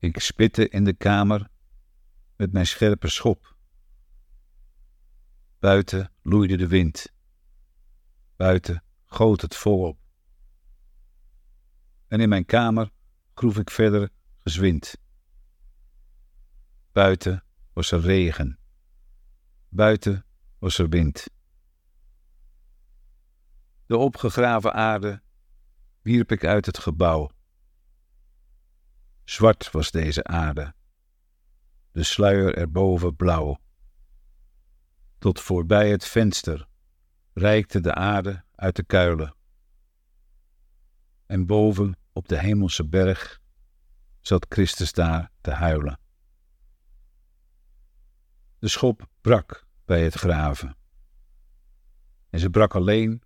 Ik spitte in de kamer met mijn scherpe schop. Buiten loeide de wind. Buiten goot het volop. En in mijn kamer groef ik verder gezwind. Buiten was er regen. Buiten was er wind. De opgegraven aarde wierp ik uit het gebouw. Zwart was deze aarde, de sluier erboven blauw. Tot voorbij het venster reikte de aarde uit de kuilen. En boven op de hemelse berg zat Christus daar te huilen. De schop brak bij het graven. En ze brak alleen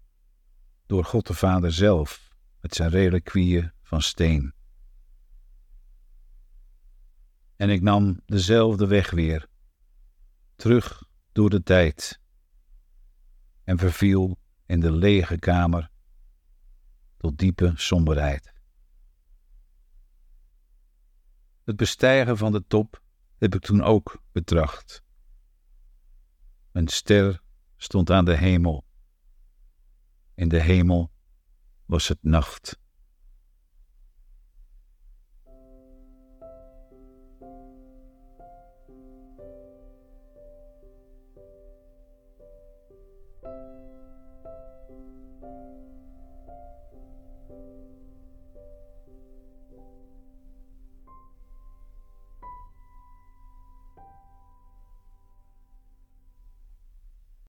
door God de Vader zelf met zijn reliquieën van steen. En ik nam dezelfde weg weer, terug door de tijd, en verviel in de lege kamer tot diepe somberheid. Het bestijgen van de top heb ik toen ook betracht. Een ster stond aan de hemel. In de hemel was het nacht.